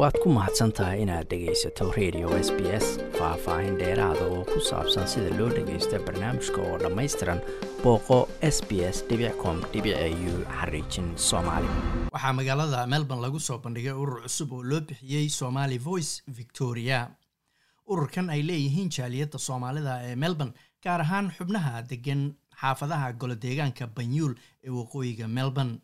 waad ku mahadsan tahay inaad dhegaysato radio s b s faah-faahin dheeraada oo ku saabsan sida loo dhagaysto barnaamijka oo dhammaystiran booqo s b s com u xariijin soomaali. Waxaa magaalada melbourne lagu soo bandhigay urur cusub oo loo bixiyey somali voice victoria. Ururkan ay leeyihiin jaaliyadda soomaalida ee melbourne gaar ahaan xubnaha degan xaafadaha golodeegaanka banyuul ee waqooyiga melbourne.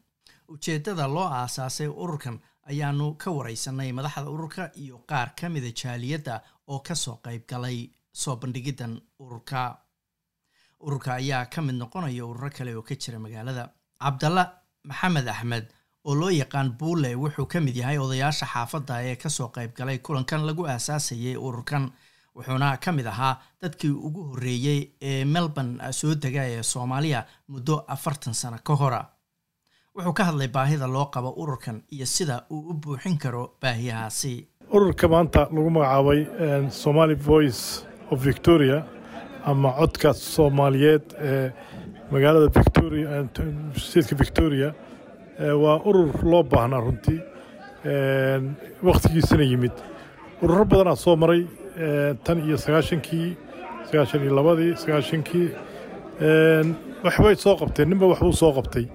Ujeeddada loo aasaasay ururkan ayaanu ka wareysanay madaxda ururka iyo qaar ka mida jaaliyadda oo ka soo qayb galay soo bandhigiddan ururka. Ururka ayaa ka mid noqonaya ururo kale oo ka jira magaalada. Cabdalla maxamed axmed oo loo yaqaan buule wuxuu ka mid yahay odayaasha xaafadda ee ka soo qayb galay kulankan lagu aasaasayay ururkan wuxuuna ka mid ahaa dadkii ugu horreeyey ee melbourne soo dega ee soomaaliya muddo afartan sano ka hora wuxuu ka hadlay baahida loo qabo ururkan iyo sida uu u buuxin karo baahiyahaasi. Ururka maanta lagu magacaabay somali voice of victoria ama codka soomaaliyeed ee magaalada victoria statka victoria waa urur loo baahnaa runtii wakhtigiisana yimid. Ururo badanaa soo maray tan iyo sagaashankii sagaashan iyo labadii sagaashankii waxbay soo qabteen ninba waxbuu soo qabtay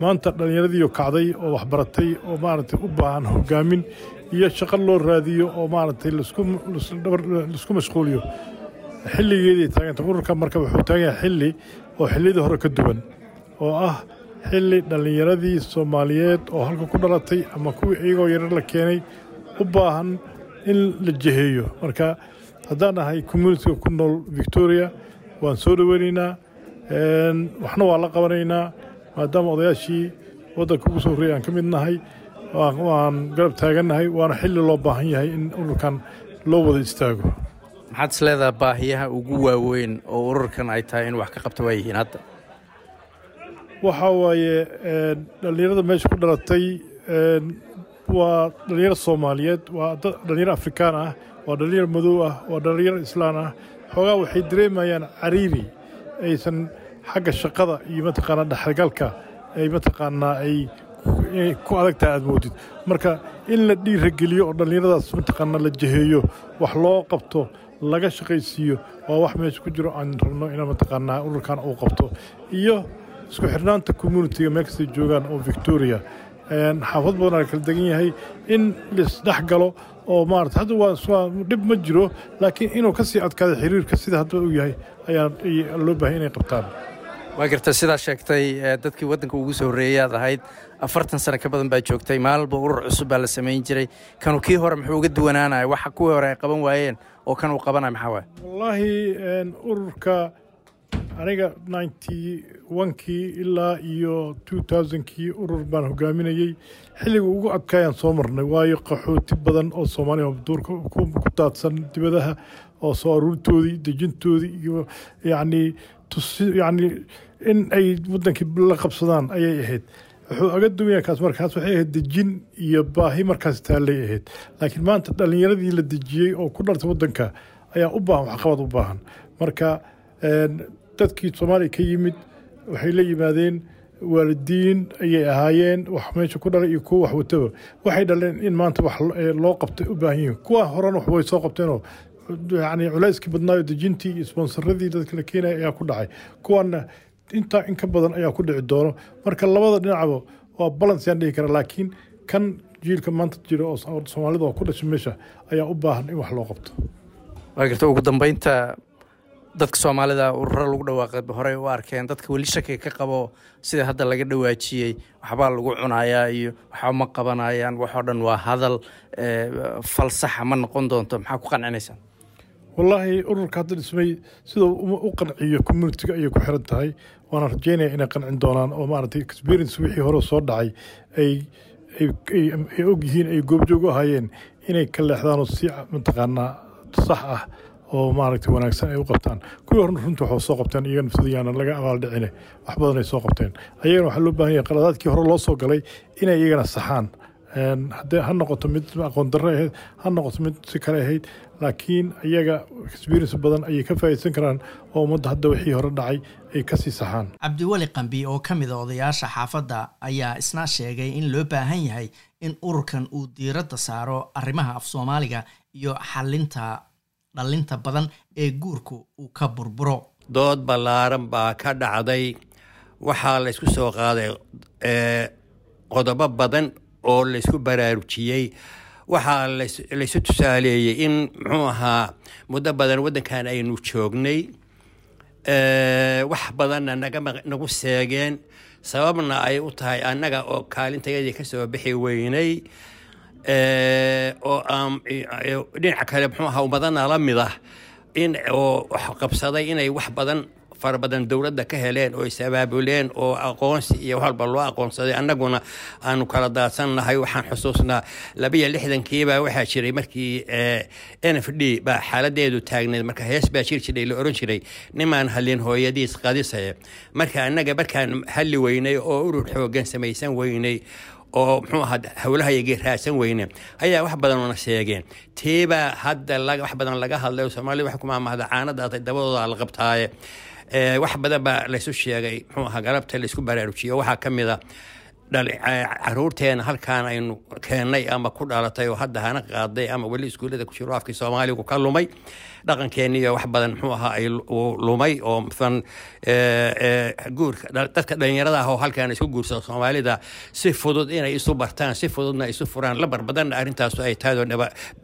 maanta dhallinyaradiiyo kacday oo waxbaratay oo maaragtay u baahan hogaamin iyo shaqo loo raadiyo oo maaragtay la isku mashquuliyo. Xilligeeday taaganta ururka marka wuxuu taagan yahay xilli oo xilliyadii hore ka duwan oo ah xilli dhallinyaradii soomaaliyeed oo halka ku dhalatay ama kuwii iyagoo yarar la keenay u baahan in la jeheeyo. Marka haddaan nahay communitiga ku nool victoria waan soo dhoweynaynaa waxna waa la qabanaynaa maadaama odayaashii waddanka ugu soo horreeyay aan ka mid nahay. Waan garab taagannahay waana xilli loo baahan yahay in ururkan loo wada istaago. Maxaad is leedaha baahiyaha ugu waaweyn oo ururkan ay tahay in wax ka qabta waayihiin hadda? Waxaa waaye dhallinyarada meesha ku dhalatay waa dhallinyaro soomaaliyeed waa dhallinyaro afrikaan ah waa dhallinyaro madow ah waa dhallinyaro islaan ah. Xoogaa waxay dareemayaan cariiri aysan xagga shaqada iyo mataqaanaa dhexgalka ay mataqaanaa ay ku adagtaha aad moodid. Marka in la dhiirageliyo oo dhallinyaradaas mataqaanaa la jeheeyo wax loo qabto laga shaqaysiiyo waa wax meesha ku jiro aan rabno ina mataqaanaa ururkan uu qabto. Iyo isku xirnaanta communitiga meel kastay joogaan oo victoria. Xaafad badan la kala degan yahay in laisdhex galo oo maarata hadda waa dhib ma jiro laakiin inuu ka sii xiriirka sida hadda uu yahay ayaa loo baahay inay qabtaan waa garta sidaa sheegtay dadkii waddanka ugu soo horreeyaad ahayd afartan sano ka badan baa joogtay. Maalinba urur cusub baa la samayn jiray. Kanu kii hore muxuu uga duwanaanaya waxa kuwii hore ay qaban waayeen oo kan uu qabanaya maxaa waay wallaahi ururka aniga ninety onkii ilaa iyo two thousandkii urur baan hogaaminayey xilliga ugu adkaayaan soo marnay waayo qaxooti badan oo soomaaliya duurka ku daadsan dibadaha oo soo aruurtoodii dejintoodii iyo yacnii yacni in ay waddankii la qabsadaan ayay ahayd. Wuxuu aga duwanya kaas markaas waxay ahayd dejin iyo baahi markaas taallay ahayd. Laakiin maanta dhallinyaradii la dejiyey oo ku dhartay waddanka ayaa u baahan waxqabad u baahan. Marka dadkii soomaaliya ka yimid waxay la yimaadeen waalidiin ayay ahaayeen wax meesha ku dhalay iyo kuwa wax wataba waxay dhaleen in maanta wax loo qabtay u baahan yihiin. Kuwa horena wax way soo qabteenoo yani culayskii badnaayo dejintii iyo sponsaradii dadka la keenaya ayaa ku dhacay. Kuwaana intaa in ka badan ayaa ku dhici doono. Marka labada dhinacba waa balance yaan dhihi kara laakiin kan jiilka maanta jira oo soomaalida oo ku dhashay meesha ayaa u baahan in wax loo qabto. Waa garta ugu dambeynta dadka soomaalida ururo lagu dhawaaqay horey u arkeen dadka weli shakiga ka qabo sida hadda laga dhawaajiyey waxbaa lagu cunayaa iyo waxba ma qabanayaan waxoo dhan waa hadal falsaxa ma noqon doonto maxaa ku qancinaysaan wallaahi ururka hadda dhismay siduu u qanciyo communitiga ayay ku xiran tahay waana rajeynaya inay qancin doonaan oo maaragtay experience wixii hore soo dhacay ay ay og yihiin ay goobjoog u ahaayeen inay ka leexdaanoo si mataqaanaa sax ah oo maaragtay wanaagsan ay u qabtaan. Kuwii horena runtii waxaa soo qabteen iyaga nafsadayaana laga abaaldhicine wax badan ay soo qabteen. Ayagana waxaa loo baahan yahay qaladaadkii hore loo soo galay inay iyagana saxaan haddee ha noqoto mid aqoon darro ahayd ha noqoto mid si kale ahayd laakiin iyaga experience badan ayay ka faa'iidsan karaan oo ummadda hadda wixii hore dhacay ay ka sii saxaan cabdiweli qambi oo ka mid a odayaasha xaafadda ayaa isna sheegay in loo baahan yahay in ururkan uu diiradda saaro arrimaha af soomaaliga iyo xalinta dhalinta badan ee guurku uu ka burburo. Dood ballaaran baa ka dhacday. Waxaa la ysku soo qaaday qodobo badan oo laysku baraarujiyey. Waxaa laysu tusaaleeyey in muxuu ahaa muddo badan waddankan aynu joognay wax badanna nagu seegeen. Sababna ay u tahay annaga oo kaalintayadii ka soo bixi weynay oo dhinaca kale muxuu ahaa ummadana la mid ah in oo qabsaday inay wax badan fara badan dowladda ka heleen oo is-abaabuleen oo aqoonsi iyo walba loo aqoonsaday annaguna aanu kala daadsannahay waxaan xusuusnaa labiyo lixdankiibaa waxaa jiray markii n f d baa xaaladeedu taagneed marka hees baa jir jiray la ohan jiray nimaan hadlin hooyadiis qadisaye marka annaga markaan halli weynay oo urur xoogan samaysan weynay oo muxuu ahaa howlahayagii raadsan weyne ayaa wax badanna sheegeen. Tiibaa hadda wax badan laga hadlay soomaalida wax kumaamahda caanadaatay dabadooda la qabtaaye wax badan baa laysu sheegay. Muxuu ahaa galabta laysku baraarujiyo. Waxaa ka mid a caruurteena halkaan aynu keennay ama ku dhalatay oo hadda hana qaaday ama weli iskuullada ku jiro afkii soomaaligu ka lumay. Dhaqankeeniyo wax badan muxuu ahaa ay lumay oo masalan guurka dadka dhalinyarada ah oo halkaan isku guursada soomaalida si fudud inay isu bartaan si fududna isu furaan. Lambar badanna arrintaasu ay tahay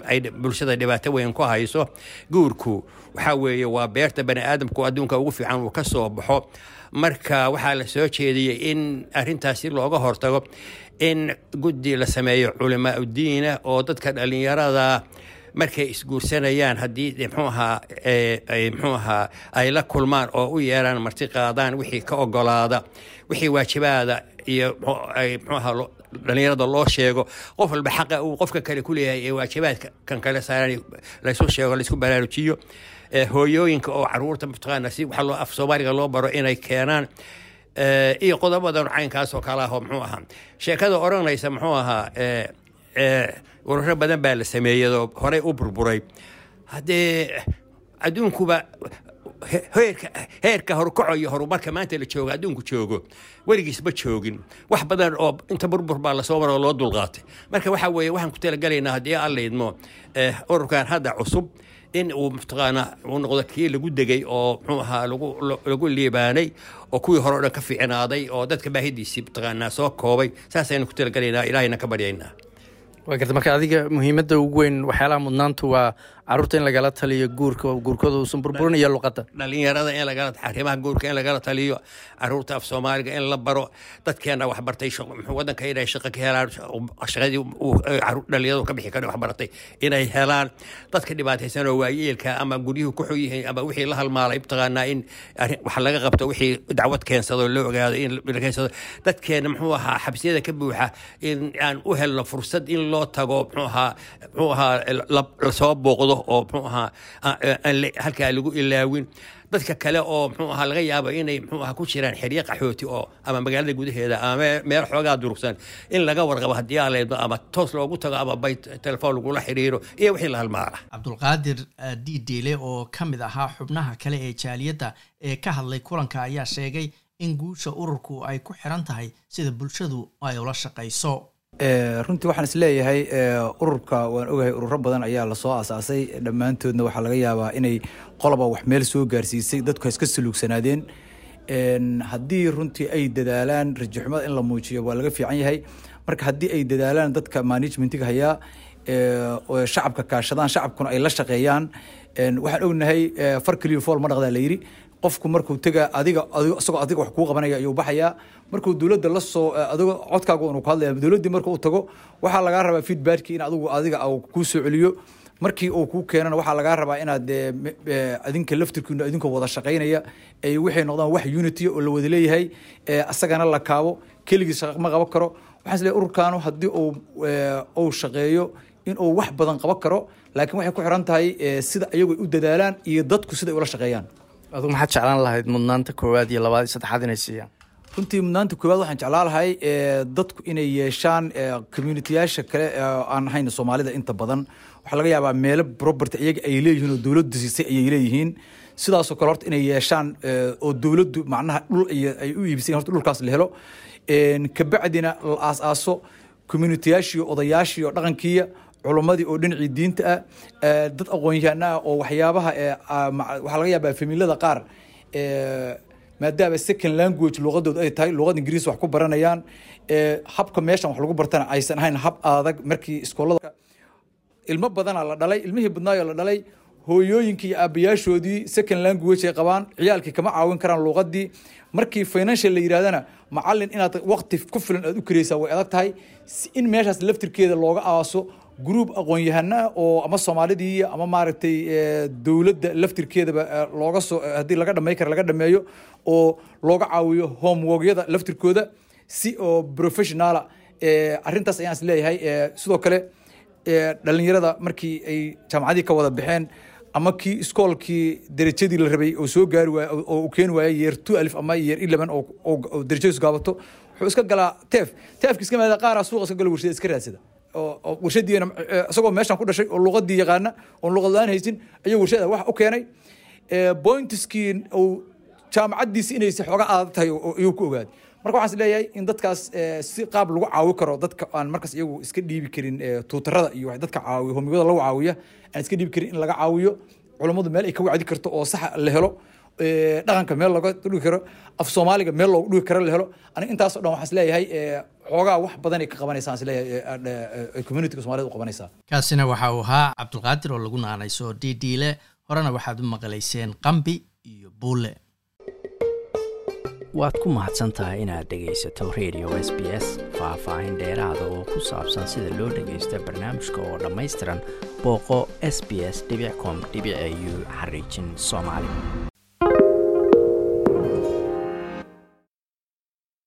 ay bulshada dhibaato weyn ku hayso. Guurku waxaa weeye waa beerta bani aadamku adduunka ugu fiican uu ka soo baxo marka waxaa la soo jeediyey in arrintaas si looga hortago in guddi la sameeyo culamaa udiina oo dadka dhalinyarada markay isguursanayaan haddii mxuu ahaa mxuu ahaa ay la kulmaan oo u yeeraan marti qaadaan wixii ka ogolaada wixii waajibaada iyo mxuu ahaa dhalinyarada loo sheego qof walba xaqa uu qofka kale ku leeyahay ee waajibaadka kan kale saaran laysu sheego laysku baraarujiyo hooyooyinka oo carruurta mataqaana si waxa loo af soomaaliga loo baro inay keenaan iyo qodobadan caynkaas oo kale ah oo muxuu ahaa. Sheekada odhanaysa muxuu ahaa ururo badan baa la sameeyadoo horey u burburay. Haddee adduunkuba heerka horukaco iyo horumarka maanta la joogo adduunku joogo weligiis ma joogin. Wax badan oo inta burbur baa la soo maro loo dulqaatay. Marka waxa weeye waxaan ku talagelaynaa haddii aan ururkan hadda cusub in uu mataqaana uu noqdo kii lagu degay oo muxuu ahaa lagu liibaanay oo kuwii hore o dhan ka fiicnaaday oo dadka baahidiisii mataqaanaa soo koobay. Saasaynu ku talagelaynaa ilaahayna ka baryaynaa waa garta marka adiga muhiimadda ugu weyn waxyaalaha mudnaantu waa carruurta in lagala taliyo guurka guurkooda uusan burburin iyo luqadda dhalinyarada in lagala arrimaha guurka in lagala taliyo carruurta af soomaaliga in la baro dadkeena waxbartay wadanka inay shaqo ka helaan shaqadii dhalinyaradu ka bixi kara waxbaratay inay helaan. Dadka dhibaataysan oo waayeelka ama guryuhu ku xun yihiin ama wixii la halmaalay mataqaanaa in wax laga qabto wixii dacwad keensado loo ogaado in keensado dadkeena muxuu ahaa xabsiyada ka buuxa in aan u helno fursad in loo tago muxuu ahaa muxuu ahaa la soo booqdo oo muxuu ahaa halkaa lagu ilaawin. Dadka kale oo muxuu ahaa laga yaabo inay muxuu ahaa ku jiraan xeryo qaxooti oo ama magaalada gudaheeda ama meel xoogaa durugsan. In laga warqabo haddii leedno ama toos loogu tago ama bay telefoon lagula xiriiro iyo wixii la halmaala. Cabdulqaadir diideele oo ka mid ahaa xubnaha kale ee jaaliyadda ee ka hadlay kulanka ayaa sheegay in guusha ururku ay ku xiran tahay sida bulshadu ay ula shaqayso runtii waxaan is leeyahay ururka waan ogahay ururo badan ayaa la soo asaasay dhammaantoodna waxaa laga yaabaa inay qoloba wax meel soo gaarsiisay dadku iska saluugsanaadeen haddii runtii ay dadaalaan rajaxumada in la muujiyo waa laga fiican yahay. Marka haddii ay dadaalaan dadka managementiga hayaa shacabka kaashadaan shacabkuna ay la shaqeeyaan. Waxaan ognahay far keliyo fool ma dhaqdaa la yidhi qofku markuu tega adiga isagoo adiga wax kuu qabanaya ayuu baxayaa. Markuu dowladda la soo adigo codkaaga unu ku hadlaya dowladdii marka uu tago waxaa lagaa rabaa feedbackki in adigu adiga kuu soo celiyo. Markii uu kuu keenana waxaa lagaa rabaa inaad adinka laftirkiina idinkoo wada shaqaynaya ay waxay noqdaan wax unity oo la wada leeyahay. Asagana la kaabo keligii shaqa ma qaban karo. Waxaan is leeyahay ururkaanu haddii uu shaqeeyo in uu wax badan qaban karo laakiin waxay ku xiran tahay sida ayagu u dadaalaan iyo dadku sida ay ula shaqeeyaan adigu maxaad jeclaan lahayd mudnaanta koowaad iyo labaad iyo saddexaad inay siiyaan? Runtii mudnaanta koowaad waxaan jeclaan lahay dadku inay yeeshaan communitiyaasha kale aan ahayn soomaalida inta badan. Waxaa laga yaabaa meelo property iyaga ay leeyihiin oo dowladdu siisay ayay leeyihiin. Sidaasoo kale horta inay yeeshaan oo dowladdu macnaha dhul ay u iibisay horta dhulkaas la helo. Kabacdina la aas-aaso communitiyaashii odayaashii dhaqankiiya culummadii oo dhinacii diinta ah dad aqoon-yahana ah oo waxyaabaha waxaa laga yaabaa familada qaar maadaama second language luqadooda ay tahay luqada ingiriis wax ku baranayaan habka meeshan wax lagu bartana aysan ahayn hab adag markii iskoolada. Ilmo badanaa la dhalay ilmihii badnaayoo la dhalay hooyooyinkii iyo aabayaashoodii second language ay qabaan ciyaalkii kama caawin karaan luuqadii markii financial la yidhahdana macalin inaad waqti ku filan aad u karaysaa way adag tahay. In meeshaas laftirkeeda looga aaso gruub aqoon-yahana oo ama soomaalidii ama maaragtay dowladda laftirkeedaba looga soo haddii laga dhamay kara laga dhameeyo oo looga caawiyo homeworkyada laftirkooda si oo professionala arrintaas ayaan is leeyahay. Sidoo kale dhalinyarada markii ay jaamacadii ka wada baxeen ama kii iskoolkii derajadii la rabay oo soo gaari waay oo keeni waaya yeer two alif ama yeer eleven oo derajadiisu gaabato wuxuu iska galaa teef teefki iska maada qaaraa suuqa iska galo warshada iska raadsada warshadiina isagoo meeshan ku dhashay oo luqadii yaqaana oon luqad la'aan haysin ayuu warshada wax u keenay. Bointiskii uu jaamacaddiisi inaysa xooga adag tahay ayuu ku ogaaday marka waxaan is leeyahay in dadkaas si qaab lagu caawi karo dadka aan markaas iyagu iska dhiibi karin tuutarada iyo dadka caawiyo homigada lagu caawiya aan iska dhiibi karin in laga caawiyo culummadu meel ay ka wacdi karto oo saxa la helo dhaqanka meel looga dhigi karo af soomaaliga meel loogu dhigi karo la helo. Aniga intaas o dhan waxaan is leeyahay xoogaa wax badan ay ka qabanaysaa is leeyahay communityga somalida u qabanaysaa kaasina waxa uu ahaa cabdulqaadir oo lagu naanayso didiile horena waxaad u maqlayseen qambi iyo buule. Waad ku mahadsan tahay inaad dhegaysato radio s b s faah-faahin dheeraada oo ku saabsan sida loo dhagaysto barnaamijka oo dhammaystiran booqo s b s com u xariijin soomaali